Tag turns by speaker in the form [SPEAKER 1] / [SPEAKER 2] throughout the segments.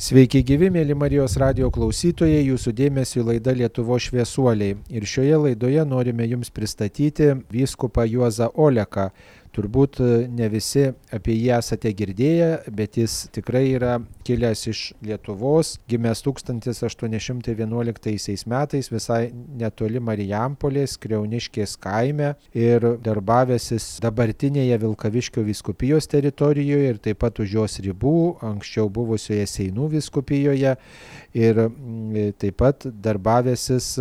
[SPEAKER 1] Sveiki gyvi, mėly Marijos radio klausytojai, jūsų dėmesio laida Lietuvo šviesuoliai. Ir šioje laidoje norime jums pristatyti vyskupą Juozą Oleką, Turbūt e, ne visi apie jį esate girdėję, bet jis tikrai yra kilęs iš Lietuvos, gimęs 1811 metais visai netoli Marijampolės, Kreuniškės kaime ir darbavęsis dabartinėje Vilkaviškio viskupijos teritorijoje ir taip pat už jos ribų, anksčiau buvusioje Seinų viskupijoje ir taip pat darbavęsis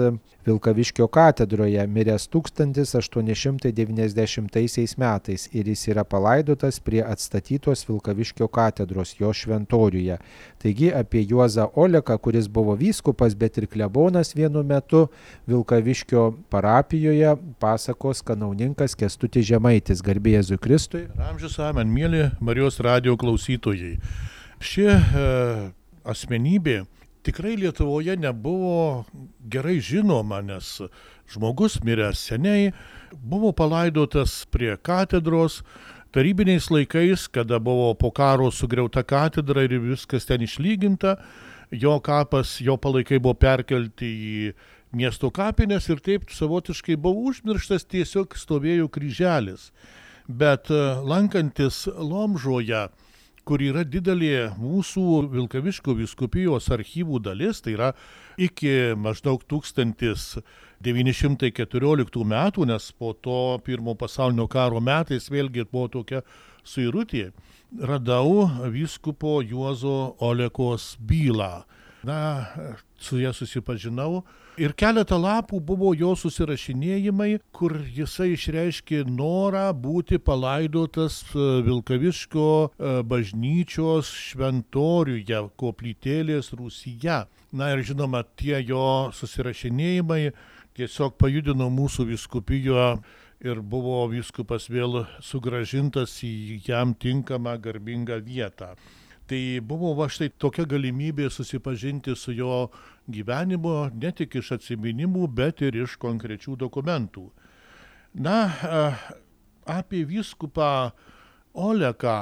[SPEAKER 1] Vilkaviškio katedroje, miręs 1890 metais ir jis yra palaidotas prie atstatytos Vilkaviškio katedros jo šventoriuje. Taigi apie Juozą Oleką, kuris buvo vyskupas, bet ir klebonas vienu metu Vilkaviškio parapijoje, pasakos kanauninkas Kestutis Žemaitis, garbė Jėzui Kristui.
[SPEAKER 2] Amžius amen, mėly Marijos radio klausytojai. Ši e, asmenybė tikrai Lietuvoje nebuvo gerai žinoma, nes žmogus miręs seniai buvo palaidotas prie katedros. Tarybiniais laikais, kada buvo po karo sugriauta katedra ir viskas ten išlyginta, jo kapas, jo palaikai buvo perkelti į miesto kapinės ir taip savotiškai buvo užmirštas, tiesiog stovėjo kryželis. Bet lankantis Lomžoje, kur yra didelė mūsų Vilkaviškio viskupijos archyvų dalis, tai yra iki maždaug 1914 metų, nes po to pirmo pasaulinio karo metais vėlgi buvo tokia suirutė, radau vyskupo Juozo Olekos bylą. Na, su ja susipažinau ir keletą lapų buvo jo susirašinėjimai, kur jisai išreiškė norą būti palaidotas e, Vilkaviško e, bažnyčios šventoriuje, koplytėlės Rusija. Na ir žinoma, tie jo susirašinėjimai tiesiog pajudino mūsų viskupijo ir buvo viskupas vėl sugražintas į jam tinkamą garbingą vietą. Tai buvo va štai tokia galimybė susipažinti su jo gyvenimu ne tik iš atsiminimų, bet ir iš konkrečių dokumentų. Na, apie vyskupą Oleką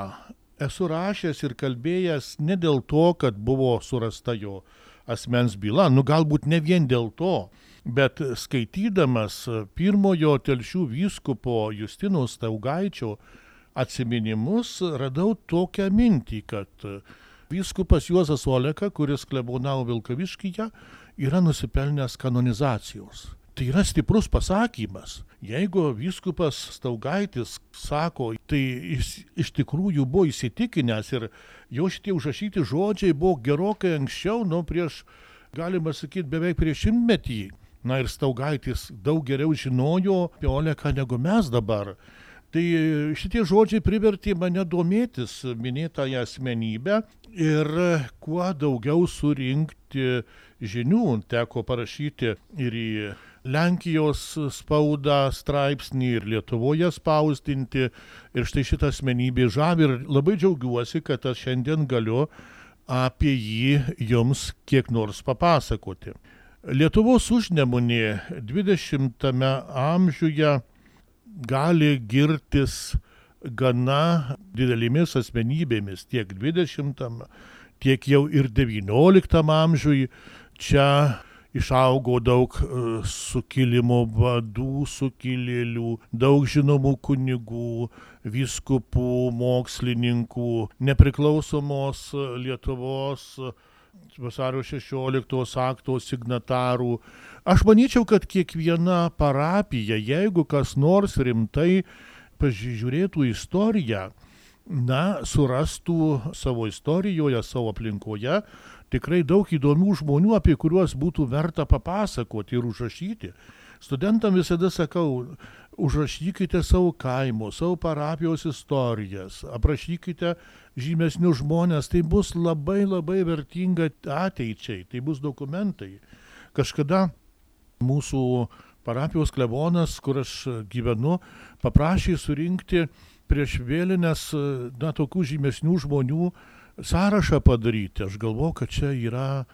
[SPEAKER 2] esu rašęs ir kalbėjęs ne dėl to, kad buvo surasta jo asmens byla, nu galbūt ne vien dėl to, bet skaitydamas pirmojo telšių vyskupo Justino Staugaičio atsiminimus radau tokią mintį, kad vyskupas Juozas Oleka, kuris klebonavo Vilkaviškyje, yra nusipelnęs kanonizacijos. Tai yra stiprus pasakymas. Jeigu vyskupas Staugaitis sako, tai jis iš tikrųjų buvo įsitikinęs ir jo šitie užrašyti žodžiai buvo gerokai anksčiau, nu prieš, galima sakyti, beveik prieš šimtmetį. Na ir Staugaitis daug geriau žinojo apie Oleką negu mes dabar. Tai šitie žodžiai privertė mane domėtis minėtąją asmenybę ir kuo daugiau surinkti žinių. Teko parašyti ir į Lenkijos spaudą straipsnį ir Lietuvoje spausdinti. Ir štai šitą asmenybę žavi ir labai džiaugiuosi, kad aš šiandien galiu apie jį jums kiek nors papasakoti. Lietuvos užnemunė 20-ame amžiuje gali girtis gana didelėmis asmenybėmis tiek 20, tiek jau ir 19 amžiui. Čia išaugo daug e, sukilimo vadų, sukilėlių, daug žinomų kunigų, viskupų, mokslininkų, nepriklausomos Lietuvos vasario 16 akto signatarų. Aš manyčiau, kad kiekviena parapija, jeigu kas nors rimtai pažiūrėtų istoriją, na, surastų savo istorijoje, savo aplinkoje tikrai daug įdomių žmonių, apie kuriuos būtų verta papasakoti ir užrašyti. Studentam visada sakau, užrašykite savo kaimo, savo parapijos istorijas, aprašykite žymesnius žmonės, tai bus labai labai vertinga ateičiai, tai bus dokumentai. Kažkada mūsų parapijos klebonas, kur aš gyvenu, paprašė surinkti prieš vėlinės, na, tokių žymesnių žmonių sąrašą padaryti. Aš galvoju, kad čia yra,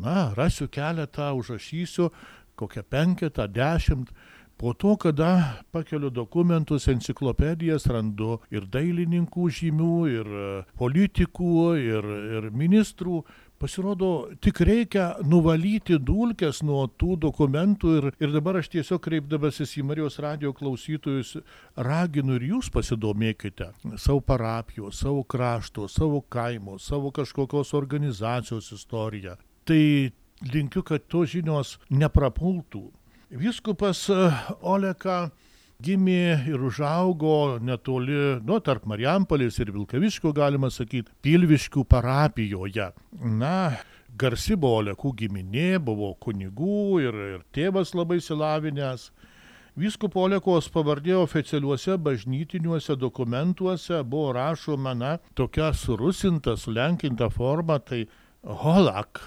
[SPEAKER 2] na, rasiu keletą, užrašysiu, kokią penketą, dešimt. Po to, kada pakeliu dokumentus, enciklopedijas, randu ir dailininkų žymių, ir e, politikų, ir, ir ministrų Pasirodo, tik reikia nuvalyti dulkes nuo tų dokumentų ir, ir dabar aš tiesiog kreipdamasis į Marijos radio klausytojus raginu ir jūs pasidomėkite savo parapijos, savo krašto, savo kaimo, savo kažkokios organizacijos istoriją. Tai linkiu, kad tos žinios neprapultų. Viskupas Oleka gimė ir užaugo netoli, nu, tarp Marijampolės ir Vilkaviškio, galima sakyti, Pilviškių parapijoje. Na, garsi buvo Lekų giminė, buvo kunigų ir, ir tėvas labai silavinęs. Vyskupo Olekos pavardė oficialiuose bažnytiniuose dokumentuose buvo rašoma, na, tokia surusinta, sulenkinta forma, tai Holak,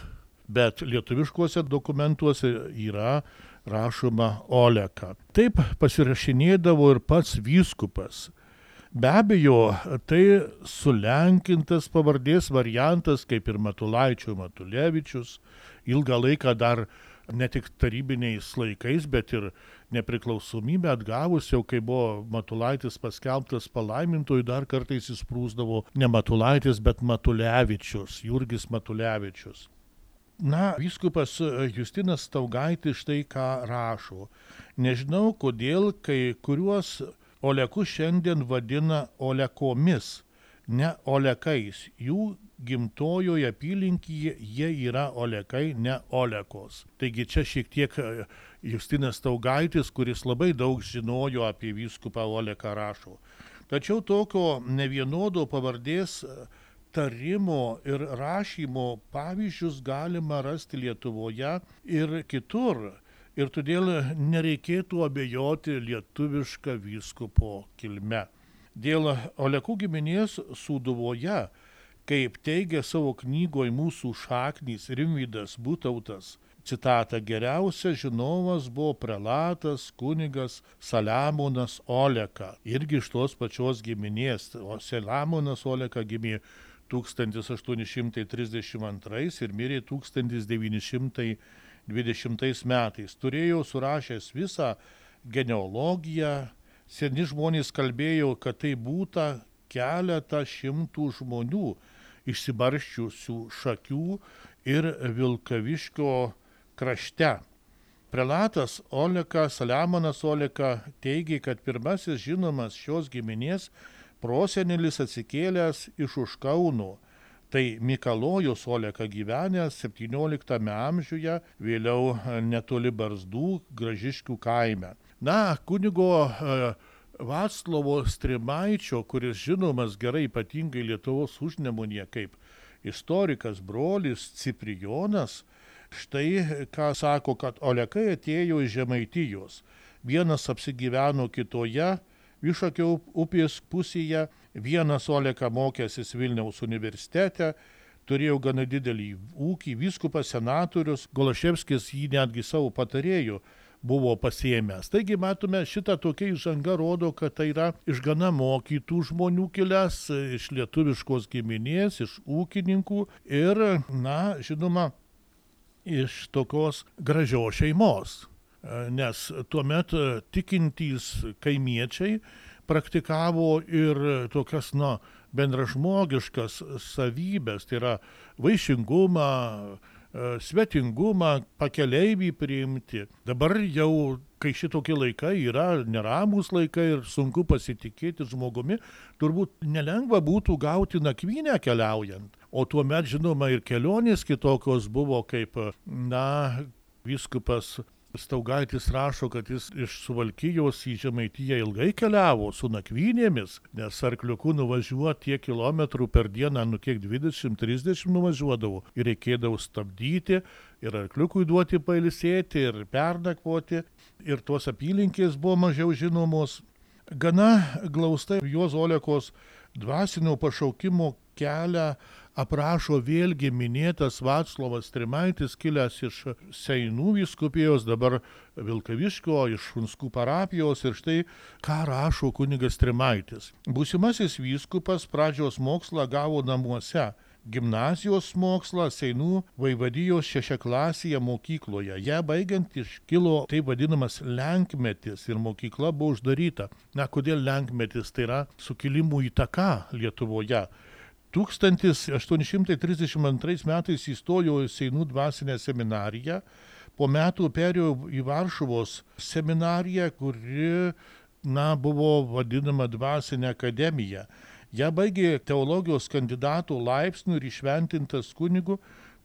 [SPEAKER 2] bet lietuviškuose dokumentuose yra rašoma Oleka. Taip pasirašinėdavo ir pats vyskupas. Be abejo, tai sulenkintas pavardės variantas, kaip ir Matulaičio Matulevičius, ilgą laiką dar ne tik tarybiniais laikais, bet ir nepriklausomybę atgavus, jau kai buvo Matulaitis paskelbtas palaimintojų, dar kartais įsprūsdavo ne Matulaitis, bet Matulevičius, Jurgis Matulevičius. Na, vyskupas e, Justinas Taugaitis štai ką rašo. Nežinau, kodėl kai kuriuos olekus šiandien vadina olekomis, ne olekais. Jų gimtojoje apylinkyje jie yra olekai, ne olekos. Taigi čia šiek tiek e, Justinas Taugaitis, kuris labai daug žinojo apie vyskupą Oleką rašo. Tačiau tokio nevienodo pavardės tarimo ir rašymo pavyzdžius galima rasti Lietuvoje ir kitur. Ir todėl nereikėtų abejoti lietuvišką vyskupo kilme. Dėl Olekų giminės Sūduvoje, kaip teigia savo knygoje mūsų šaknys Rimvydas Būtautas, citatą geriausias žinovas buvo prelatas kunigas Saliamonas Oleka, irgi iš tos pačios giminės, o Saliamonas Oleka gimė 1832 ir mirė 1920 metais. Turėjau surašęs visą genealogiją, seni žmonės kalbėjo, kad tai būta keletą šimtų žmonių išsibarščiusių šakių ir Vilkaviškio krašte. Prelatas Oleka, Saliamonas Oleka teigia, kad pirmasis žinomas šios giminės prosenelis atsikėlęs iš už Kauno. Tai Mikalojus Oleka gyvenęs 17 amžiuje, vėliau netoli Barzdų, Gražiškių kaime. Na, kunigo e, Vaclovo Strimaičio, kuris žinomas gerai ypatingai Lietuvos užnemunė kaip istorikas brolis Ciprijonas, štai ką sako, kad Olekai atėjo iš Žemaitijos. Vienas apsigyveno kitoje, Višakio upės pusėje. Vienas Oleka mokėsis Vilniaus universitete, turėjo gana didelį ūkį, vyskupas senatorius, Golaševskis jį netgi savo patarėjų buvo pasiemęs. Taigi matome, šitą tokia įžanga rodo, kad tai yra iš gana mokytų žmonių kilęs, iš lietuviškos giminės, iš ūkininkų ir, na, žinoma, iš tokios gražios šeimos nes tuomet e, tikintys kaimiečiai praktikavo ir tokias, na, bendražmogiškas savybės, tai yra vaišingumą, e, svetingumą, pakeleivį priimti. Dabar jau, kai šitokie laikai yra neramus laikai ir sunku pasitikėti žmogumi, turbūt nelengva būtų gauti nakvynę keliaujant. O tuomet, žinoma, ir kelionės kitokios buvo, kaip, na, viskupas Staugaitis rašo, kad jis iš Suvalkyjos į Žemaitiją ilgai keliavo su nakvynėmis, nes arkliuku nuvažiuoti tiek kilometrų per dieną, nu kiek 20-30 nuvažiuodavo ir reikėdavo stabdyti ir arkliukui duoti pailsėti ir pernakvoti ir tuos apylinkės buvo mažiau žinomos. Gana glaustai Juozo Olekos dvasinio pašaukimo kelią aprašo vėlgi minėtas Vaclovas Trimaitis, kilęs iš Seinų viskupijos, dabar Vilkaviškio, iš Hunskų parapijos ir štai ką rašo kunigas Trimaitis. Būsimasis vyskupas pradžios mokslą gavo namuose. Gimnazijos mokslą Seinų vaivadijos šešiaklasėje mokykloje. Ja baigiant iškilo taip vadinamas lenkmetis ir mokykla buvo uždaryta. Na, kodėl lenkmetis? Tai yra sukilimų įtaka Lietuvoje 1832 metais įstojo į Seinų dvasinę seminariją, po metų perėjo į Varšuvos seminariją, kuri na, buvo vadinama dvasinė akademija. Ja baigė teologijos kandidatų laipsnių ir išventintas kunigu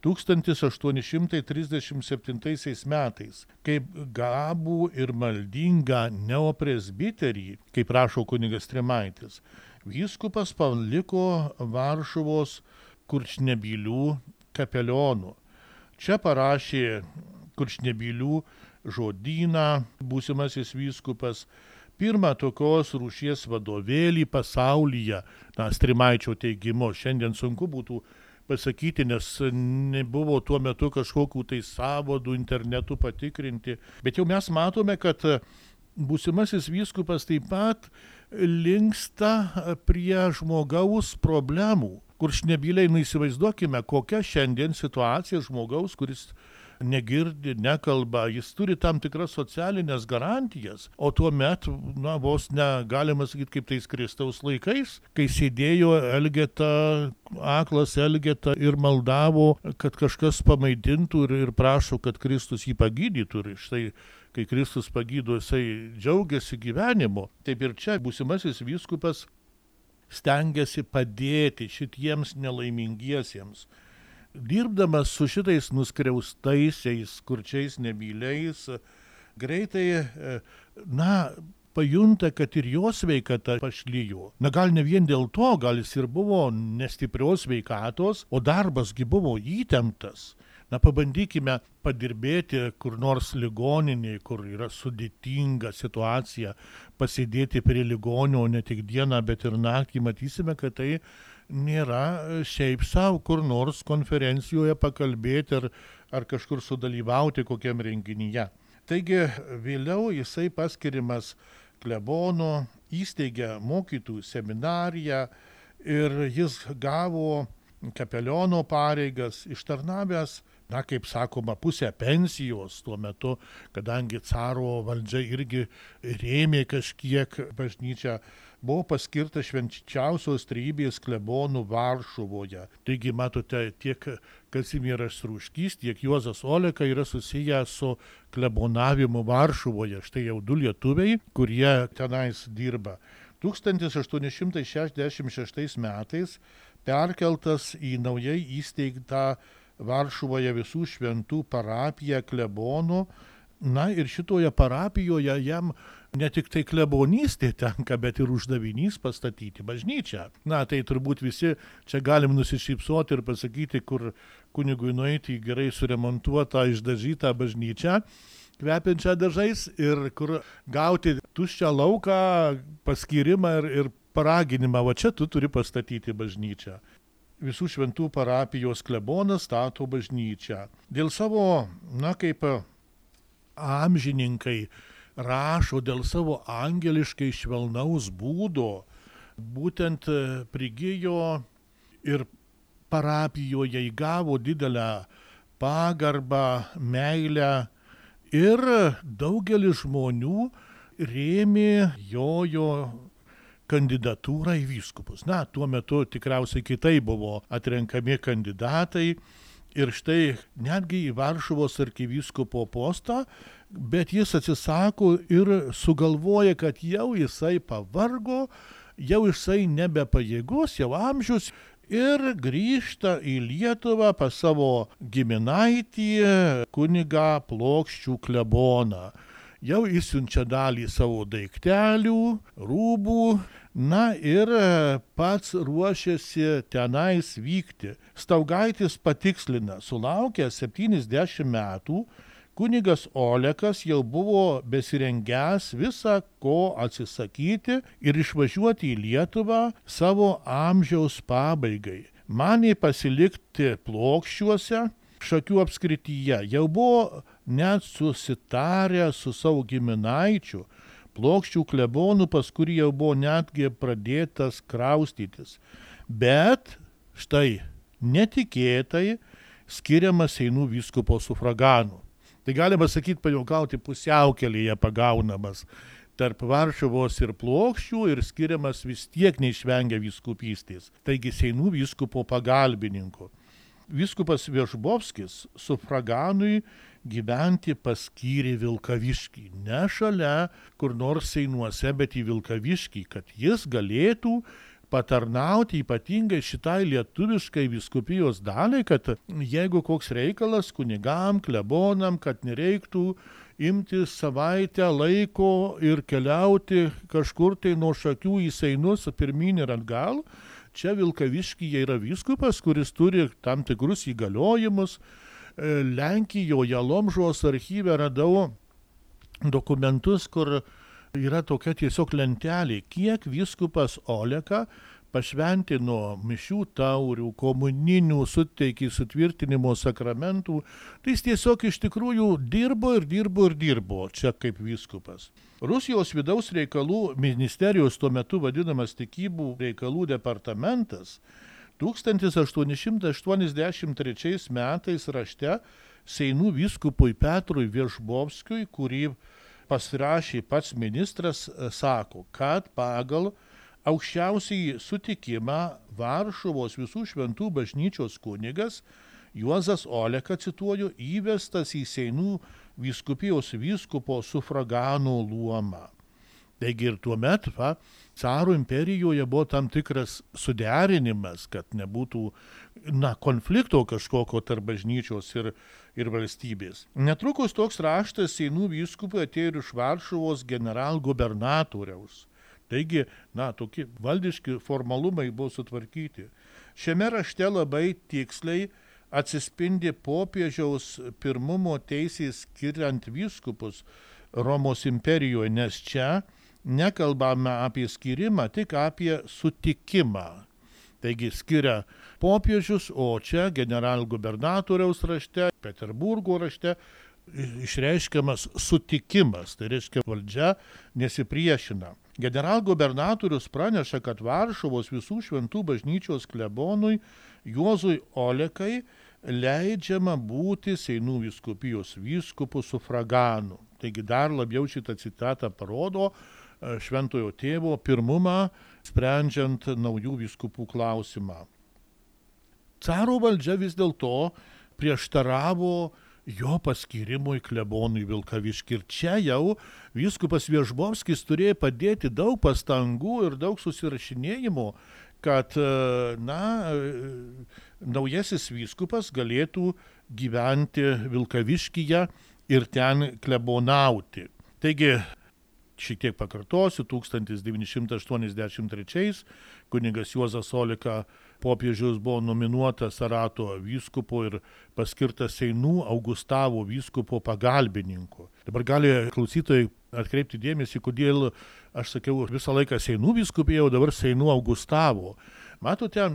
[SPEAKER 2] 1837 metais, kaip gabų ir maldingą neopresbiterį, kaip rašo kunigas Tremaitis vyskupas paliko Varšuvos kurčnebylių kapelionų. Čia parašė kurčnebylių žodyną būsimasis vyskupas, pirmą tokios rūšies vadovėlį pasaulyje, na, Strimaičio teigimu, šiandien sunku būtų pasakyti, nes nebuvo tuo metu kažkokių tai savadų internetu patikrinti, bet jau mes matome, kad būsimasis vyskupas taip pat linksta prie žmogaus problemų. Kuršnebyliai, nu įsivaizduokime, kokia šiandien situacija žmogaus, kuris negirdi, nekalba, jis turi tam tikras socialinės garantijas, o tuo metu, na, vos negalima sakyti, kaip tais Kristaus laikais, kai sėdėjo Elgeta, aklas Elgeta ir maldavo, kad kažkas pamaidintų ir, ir prašo, kad Kristus jį pagydytų. Ir štai kai Kristus pagydo, jisai džiaugiasi gyvenimu. Taip ir čia būsimasis vyskupas stengiasi padėti šitiems nelaimingiesiems. Dirbdamas su šitais nuskriaustaisiais, kurčiais nebyliais, greitai, e, na, pajunta, kad ir jo sveikata pašlyjo. Na gal ne vien dėl to, gal jis ir buvo nestiprios sveikatos, o darbasgi buvo įtemptas. Na pabandykime padirbėti kur nors ligoninėje, kur yra sudėtinga situacija, pasėdėti prie ligonio, ne tik dieną, bet ir naktį, matysime, kad tai nėra šiaip savo kur nors konferencijoje pakalbėti ar, ar kažkur sudalyvauti kokiam renginyje. Taigi vėliau jisai paskirimas klebonu, įsteigė mokytų seminariją ir jis gavo kapeliono pareigas, ištarnavęs na, kaip sakoma, pusę pensijos tuo metu, kadangi caro valdžia irgi rėmė kažkiek bažnyčią, buvo paskirta švenčiausios trybės klebonų Varšuvoje. Taigi, matote, tiek Kazimieras Rūškys, tiek Juozas Oleka yra susiję su klebonavimu Varšuvoje. Štai jau du lietuviai, kurie tenais dirba. 1866 metais perkeltas į naujai įsteigtą Varšuvoje visų šventų parapiją klebonų. Na ir šitoje parapijoje jam ne tik tai klebonystė tenka, bet ir uždavinys pastatyti bažnyčią. Na tai turbūt visi čia galim nusišypsoti ir pasakyti, kur kunigui nueiti į gerai suremontuotą, išdažytą bažnyčią kvepiančią dažais ir kur gauti tuščią lauką, paskirimą ir, ir paraginimą, va čia tu turi pastatyti bažnyčią visų šventų parapijos klebonas stato bažnyčią. Dėl savo, na kaip amžininkai rašo, dėl savo angeliškai švelnaus būdo, būtent prigijo ir parapijoje įgavo didelę pagarbą, meilę ir daugelis žmonių rėmė jojo kandidatūrą į vyskupus. Na, tuo metu tikriausiai kitai buvo atrenkami kandidatai ir štai netgi į Varšuvos arkivyskupo postą, bet jis atsisako ir sugalvoja, kad jau jisai pavargo, jau jisai nebepajėgus, jau amžius ir grįžta į Lietuvą pas savo giminaitį kunigą plokščių kleboną jau išsiunčia dalį savo daiktelių, rūbų, na ir e, pats ruošiasi tenais vykti. Staugaitis patikslina, sulaukęs 70 metų, kunigas Olekas jau buvo besirengęs visą ko atsisakyti ir išvažiuoti į Lietuvą savo amžiaus pabaigai. Manė pasilikti plokščiuose, šakių apskrityje. Jau buvo net susitarę su savo giminaičiu, plokščių klebonų, pas kurį jau buvo netgi pradėtas kraustytis. Bet štai netikėtai skiriamas Seinų vyskupo sufraganų. Tai galima sakyti, pajaukauti pusiaukelėje pagaunamas. tarp Varšuvos ir Plokščių ir skiriamas vis tiek neišvengia vyskupystės, taigi Seinų vyskupo pagalbininko. Vyskupas Viešbovskis sufraganui gyventi paskyrė Vilkaviškį, ne šalia kur nors Seinuose, bet į Vilkaviškį, kad jis galėtų patarnauti ypatingai šitai lietuviškai viskupijos daliai, kad jeigu koks reikalas kunigam, klebonam, kad nereiktų imti savaitę laiko ir keliauti kažkur tai nuo šakių į Seinus pirmin ir atgal, čia Vilkaviškyje yra vyskupas, kuris turi tam tikrus įgaliojimus. E, Lenkijoje Lomžos archyve radau dokumentus, kur yra tokia tiesiog lentelė, kiek vyskupas Oleka pašventino mišių taurių, komuninių, suteikė sutvirtinimo sakramentų, tai jis tiesiog iš tikrųjų dirbo ir dirbo ir dirbo čia kaip vyskupas. Rusijos vidaus reikalų ministerijos tuo metu vadinamas tikybų reikalų departamentas 1883 metais rašte Seinų vyskupui Petrui Viešbovskiui, kurį pasirašė pats ministras, sako, kad pagal aukščiausiai sutikimą Varšuvos visų šventų bažnyčios kunigas Juozas Oleka, cituoju, įvestas į Seinų vyskupijos vyskupo sufragano luomą. Taigi ir tuo metu, va, caro imperijoje buvo tam tikras suderinimas, kad nebūtų na, konflikto kažkokio tarp bažnyčios ir, ir valstybės. Netrukus toks raštas Seinų vyskupui atėjo iš Varšuvos generalgubernatoriaus. Taigi, na, tokie valdiški formalumai buvo sutvarkyti. Šiame rašte labai tiksliai atsispindi popiežiaus pirmumo teisės skiriant vyskupus Romos imperijoje, nes čia nekalbame apie skirimą, tik apie sutikimą. Taigi skiria popiežius, o čia generalgubernatoriaus rašte, Peterburgo rašte išreiškiamas sutikimas, tai reiškia valdžia nesipriešina. Generalgubernatorius praneša, kad Varšuvos visų šventų bažnyčios klebonui Juozui Olekai leidžiama būti Seinų viskupijos vyskupų sufraganų. Taigi dar labiau šitą citatą parodo e, šventojo tėvo pirmumą sprendžiant naujų viskupų klausimą. Caro valdžia vis dėlto prieštaravo jo paskyrimui klebonui Vilkaviški. Ir čia jau vyskupas Viežbovskis turėjo padėti daug pastangų ir daug susirašinėjimų, kad na, naujasis vyskupas galėtų gyventi Vilkaviškyje ir ten klebonauti. Taigi, šiek tiek pakartosiu, 1983 kunigas Juozas Olika popiežius buvo nominuotas Sarato vyskupo ir paskirtas Seinų Augustavo vyskupo pagalbininku. Dabar gali klausytojai atkreipti dėmesį, kodėl aš sakiau visą laiką Seinų vyskupija, o dabar Seinų Augustavo. Matote,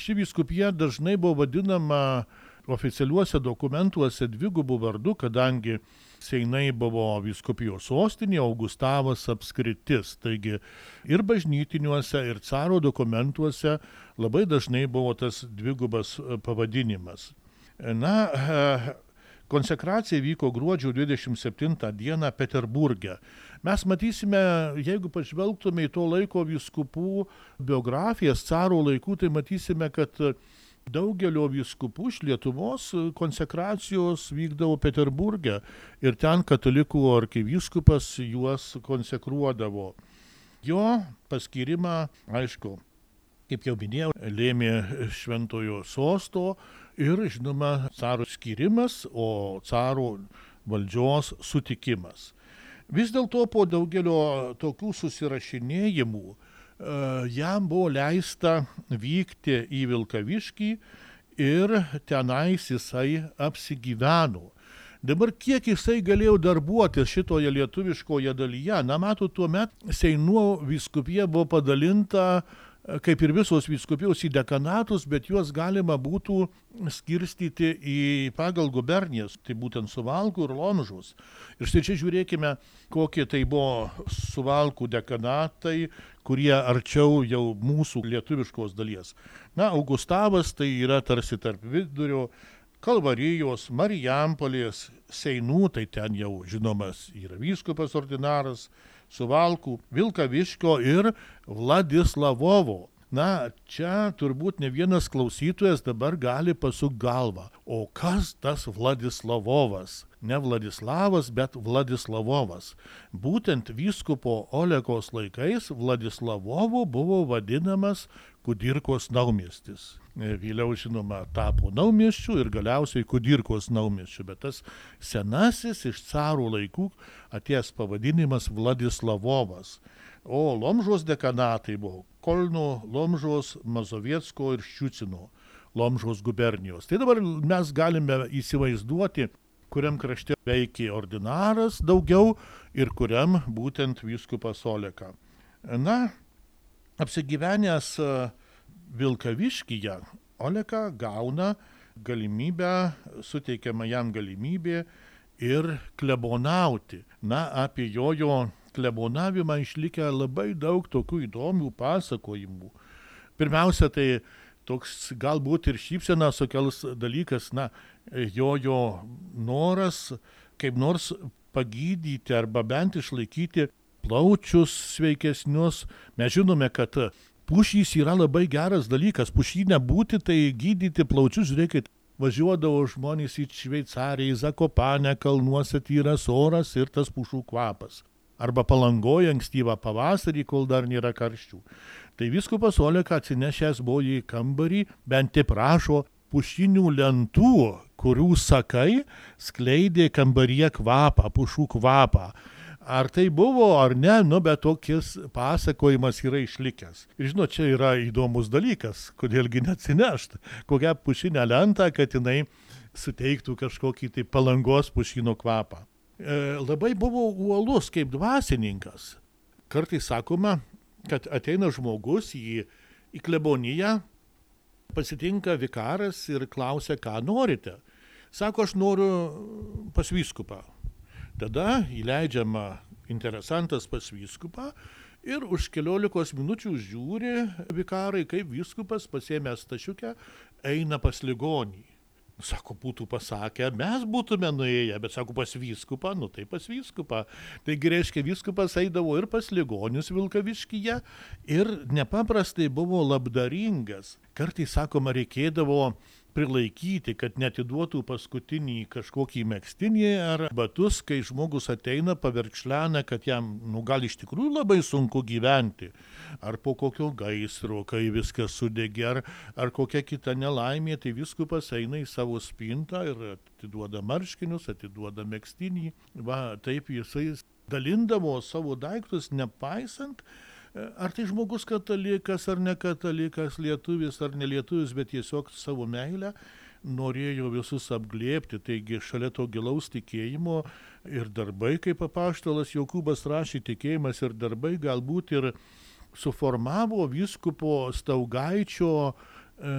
[SPEAKER 2] ši vyskupija dažnai buvo vadinama oficialiuose dokumentuose dvigubų vardų, kadangi Seinai buvo viskupijos sostinė, Augustavas apskritis. Taigi ir bažnytiniuose, ir caro dokumentuose labai dažnai buvo tas dvigubas e, pavadinimas. Na, e, konsekracija vyko gruodžio 27 dieną Peterburgė. Mes matysime, jeigu pažvelgtume į to laiko viskupų biografijas caro laikų, tai matysime, kad daugelio vyskupų iš Lietuvos konsekracijos vykdavo Peterburgė ir ten katalikų arkivyskupas juos konsekruodavo. Jo paskirimą, aišku, kaip jau minėjau, lėmė šventojo sosto ir, žinoma, caro skirimas, o caro valdžios sutikimas. Vis dėlto po daugelio tokių susirašinėjimų e, jam buvo leista vykti į Vilkaviškį ir tenais jisai apsigyveno. Dabar kiek jisai galėjo darbuotis šitoje lietuviškoje dalyje, na matot, tuo metu Seinuo viskupija buvo padalinta kaip ir visos vyskupijos į dekanatus, bet juos galima būtų skirstyti į pagal gubernijas, tai būtent suvalkų ir lomžus. Ir štai čia žiūrėkime, kokie tai buvo suvalkų dekanatai, kurie arčiau jau mūsų lietuviškos dalies. Na, Augustavas tai yra tarsi tarp vidurio, Kalvarijos, Marijampolės, Seinų, tai ten jau žinomas yra vyskupas ordinaras, Suvalkų, Vilkaviškio ir Vladislavovo. Na, čia turbūt ne vienas klausytojas dabar gali pasuk galvą. O kas tas Vladislavovas? Ne Vladislavas, bet Vladislavovas. Būtent vyskupo Olekos laikais Vladislavovu buvo vadinamas Kudirkos naumiestis. Vėliau, žinoma, tapo naumiesčių ir galiausiai Kudirkos naumiesčių, bet tas senasis iš carų laikų atėjęs pavadinimas Vladislavovas. O Lomžos dekanatai buvo Kolno, Lomžos, Mazovietsko ir Ščiucino Lomžos gubernijos. Tai dabar mes galime įsivaizduoti, kuriam krašte veikė ordinaras daugiau ir kuriam būtent vyskupas Oleka. Na, apsigyvenęs e, Vilkaviškyje, Oleka gauna galimybę, suteikiama jam galimybė ir klebonauti. Na, apie jojo klebonavimą išlikę labai daug tokių įdomių pasakojimų. Pirmiausia, tai toks galbūt ir šypsena sukels dalykas, na, jo jo noras kaip nors pagydyti arba bent išlaikyti plaučius sveikesnius. Mes žinome, kad pušys yra labai geras dalykas. Pušynė būti, tai gydyti plaučius, žiūrėkit, važiuodavo žmonės į Šveicariją, į Zakopanę, kalnuose tyras oras ir tas pušų kvapas arba palangoja ankstyvą pavasarį, kol dar nėra karščių. Tai viskupas Oleka atsinešęs buvo į kambarį, bent taip prašo, pušinių lentų, kurių sakai skleidė kambaryje kvapą, pušų kvapą. Ar tai buvo ar ne, nu, bet tokis pasakojimas yra išlikęs. Ir žinot, čia yra įdomus dalykas, kodėlgi neatsinešti kokią pušinę lentą, kad jinai suteiktų kažkokį tai palangos pušino kvapą. E, labai buvo uolus kaip dvasininkas. Kartais sakoma, kad ateina žmogus į, į kleboniją, pasitinka vikaras ir klausia, ką norite. Sako, aš noriu pas vyskupą. Tada įleidžiama interesantas pas vyskupą ir už keliolikos minučių žiūri vikarai, kaip vyskupas pasėmęs tašiukę eina pas ligonį. Sako, būtų pasakę, mes būtume nuėję, bet sako, pas vyskupą, nu tai pas vyskupą. Taigi reiškia, vyskupas eidavo ir pas ligonius Vilkaviškyje ir nepaprastai buvo labdaringas. Kartais, sakoma, reikėdavo prilaikyti, kad netiduotų paskutinį kažkokį mėgstinį ar batus, kai žmogus ateina paverkšlena, kad jam, nu gal iš tikrųjų labai sunku gyventi. Ar po kokio gaisro, kai viskas sudegė, ar, ar kokia kita nelaimė, tai viskupas eina į savo spintą ir atiduoda marškinius, atiduoda mėgstinį. Va, taip jisai dalindavo savo daiktus, nepaisant, ar tai žmogus katalikas ar ne katalikas, lietuvis ar nelietuvis, bet tiesiog savo meilę norėjo visus apglėpti. Taigi šalia to gilaus tikėjimo ir darbai, kaip apaštalas Jokūbas rašė, tikėjimas ir darbai galbūt ir suformavo vyskupo Staugaičio e,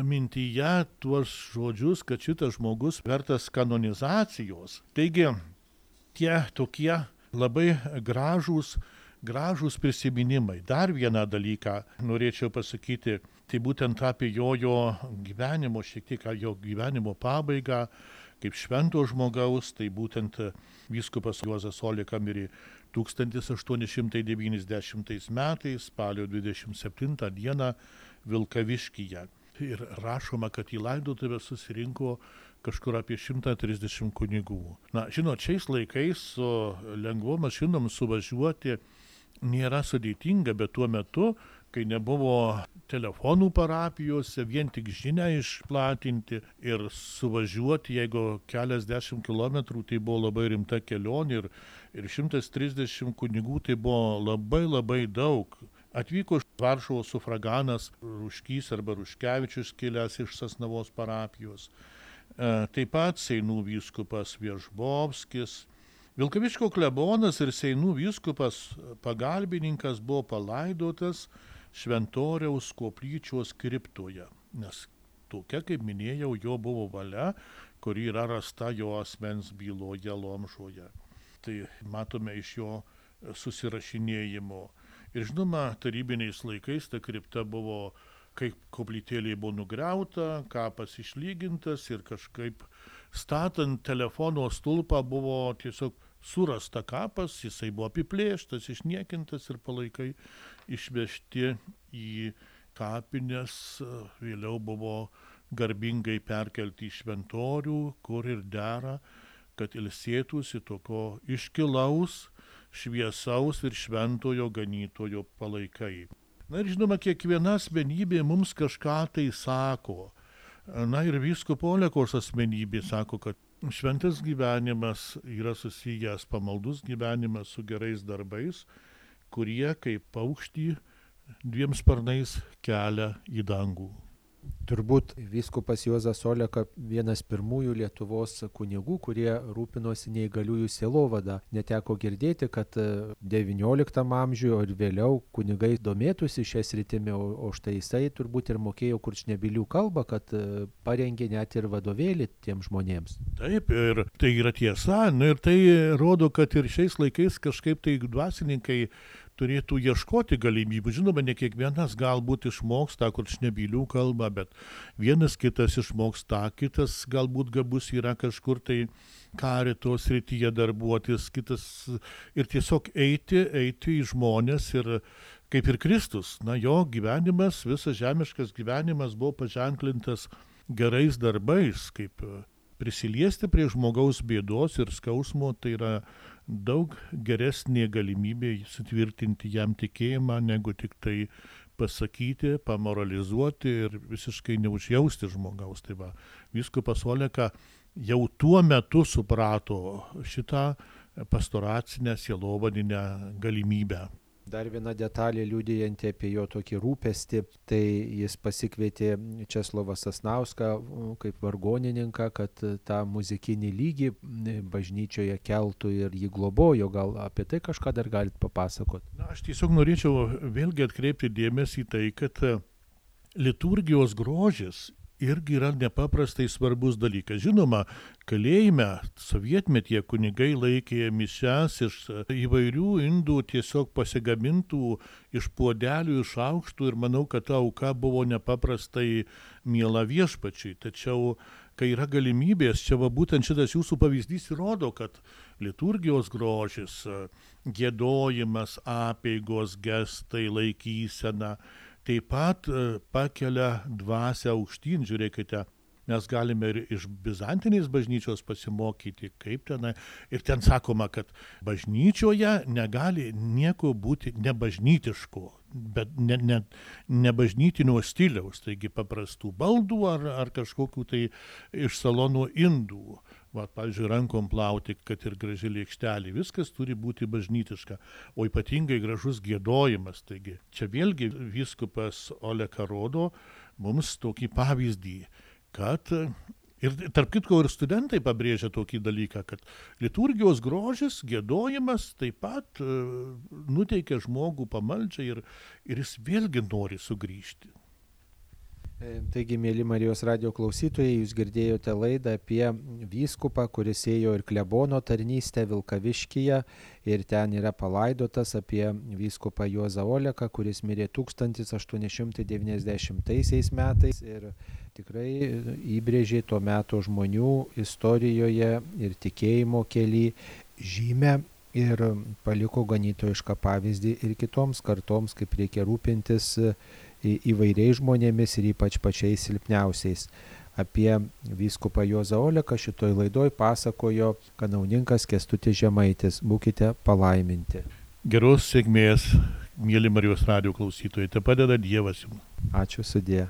[SPEAKER 2] mintyje tuos žodžius, kad šitas žmogus vertas kanonizacijos. Taigi tie tokie labai gražūs gražūs prisiminimai. Dar vieną dalyką norėčiau pasakyti, tai būtent apie jojo gyvenimo, šiek tiek jo gyvenimo pabaigą, kaip švento žmogaus, tai būtent vyskupas Juozas Olika mirė 1890 metais, spalio 27 dieną Vilkaviškyje. Ir rašoma, kad į laidotuvę susirinko kažkur apie 130 kunigų. Na, žinot, šiais laikais su lengvom mašinom suvažiuoti nėra sudėtinga, bet tuo metu, kai nebuvo telefonų parapijose, vien tik žinę išplatinti ir suvažiuoti, jeigu keliasdešimt kilometrų, tai buvo labai rimta kelionė ir, ir 130 kunigų tai buvo labai labai daug. Atvyko iš Varšuvos sufraganas Ruškys arba Ruškevičius kilęs iš Sasnavos parapijos. E, taip pat Seinų vyskupas Viežbovskis, Vilkaviško klebonas ir Seinų vyskupas pagalbininkas buvo palaidotas Šventoriaus koplyčios kriptoje, nes tokia, kaip minėjau, jo buvo valia, kuri yra rasta jo asmens byloje Lomžoje. Tai matome iš jo susirašinėjimo. Ir žinoma, tarybiniais laikais ta kripta buvo, kai koplytėlė buvo nugriauta, kapas išlygintas ir kažkaip statant telefono stulpą buvo tiesiog surasta kapas, jisai buvo apiplėštas, išniekintas ir palaikai išvežti į kapines, vėliau buvo garbingai perkelti į šventorių, kur ir dera, kad ilsėtųsi tokio iškilaus, šviesaus ir šventojo ganytojo palaikai. Na ir žinoma, kiekviena asmenybė mums kažką tai sako. Na ir vyskupo Olekos asmenybė sako, kad šventas gyvenimas yra susijęs pamaldus gyvenimas su gerais darbais, kurie kaip paukštį dviem sparnais kelia į dangų.
[SPEAKER 1] Turbūt vyskupas Juozas Oleka vienas pirmųjų Lietuvos kunigų, kurie rūpinosi neįgaliųjų sielovada. Neteko girdėti, kad XIX amžiuje ir vėliau kunigai domėtųsi šią sritimį, o štai jisai turbūt ir mokėjo kurčnebilių kalbą, kad e, parengė net ir vadovėlį tiem žmonėms.
[SPEAKER 2] Taip, ir tai yra tiesa, nu, ir tai rodo, kad ir šiais laikais kažkaip tai dvasininkai turėtų ieškoti galimybių. Žinoma, ne kiekvienas galbūt išmoks tą kurčnebylių kalbą, bet vienas kitas išmoks tą, kitas galbūt gabus yra kažkur tai karito srityje darbuotis, kitas ir tiesiog eiti, eiti į žmonės ir kaip ir Kristus, na jo gyvenimas, visas žemiškas gyvenimas buvo paženklintas gerais darbais, kaip prisiliesti prie žmogaus bėdos ir skausmo, tai yra daug geresnė galimybė sutvirtinti jam tikėjimą, negu tik tai pasakyti, pamoralizuoti ir visiškai neužjausti žmogaus. Tai va, viskupas Oleka jau tuo metu suprato šitą pastoracinę sielovadinę galimybę.
[SPEAKER 1] Dar viena detalė liūdėjanti apie jo tokį rūpestį, tai jis pasikvietė Česlovą Sasnauską kaip vargonininką, kad tą muzikinį lygį bažnyčioje keltų ir jį globojo. Gal apie tai kažką dar galite papasakot?
[SPEAKER 2] Na, aš tiesiog norėčiau vėlgi atkreipti dėmesį į tai, kad liturgijos grožis irgi yra nepaprastai svarbus dalykas. Žinoma, kalėjime sovietmetyje kunigai laikė mišes iš įvairių indų tiesiog pasigamintų iš puodelių, iš aukštų ir manau, kad ta auka buvo nepaprastai miela viešpačiai. Tačiau, kai yra galimybės, čia va būtent šitas jūsų pavyzdys įrodo, kad liturgijos grožis, gėdojimas, apėgos, gestai, laikysena, taip pat e, pakelia dvasę aukštyn, žiūrėkite, mes galime ir iš Bizantinės bažnyčios pasimokyti, kaip ten. Ir ten sakoma, kad bažnyčioje negali nieko būti nebažnytiško, bet ne, ne, nebažnytinio stiliaus, taigi paprastų baldų ar, ar kažkokių tai iš salonų indų va, pavyzdžiui, rankom plauti, kad ir graži lėkštelė, viskas turi būti bažnytiška, o ypatingai gražus gėdojimas. Taigi čia vėlgi viskupas Oleka rodo mums tokį pavyzdį, kad Ir tarp kitko ir studentai pabrėžia tokį dalyką, kad liturgijos grožis, gėdojimas taip pat uh, nuteikia žmogų pamaldžiai ir, ir jis vėlgi nori sugrįžti.
[SPEAKER 1] E, taigi, mėly Marijos radio klausytojai, jūs girdėjote laidą apie vyskupą, kuris ėjo ir klebono tarnystę Vilkaviškyje ir ten yra palaidotas apie vyskupą Juozą Oleką, kuris mirė 1890 metais ir tikrai įbrėžė tuo metu žmonių istorijoje ir tikėjimo keli žymę ir paliko ganytojišką pavyzdį ir kitoms kartoms, kaip reikia rūpintis įvairiais žmonėmis ir ypač pačiais silpniausiais. Apie vyskupą Juozą Oleką šitoj laidoj pasakojo kanauninkas Kestutis Žemaitis. Būkite palaiminti.
[SPEAKER 2] Geros sėkmės, mėly Marijos radio klausytojai, te padeda Dievas jums.
[SPEAKER 1] Ačiū sudė.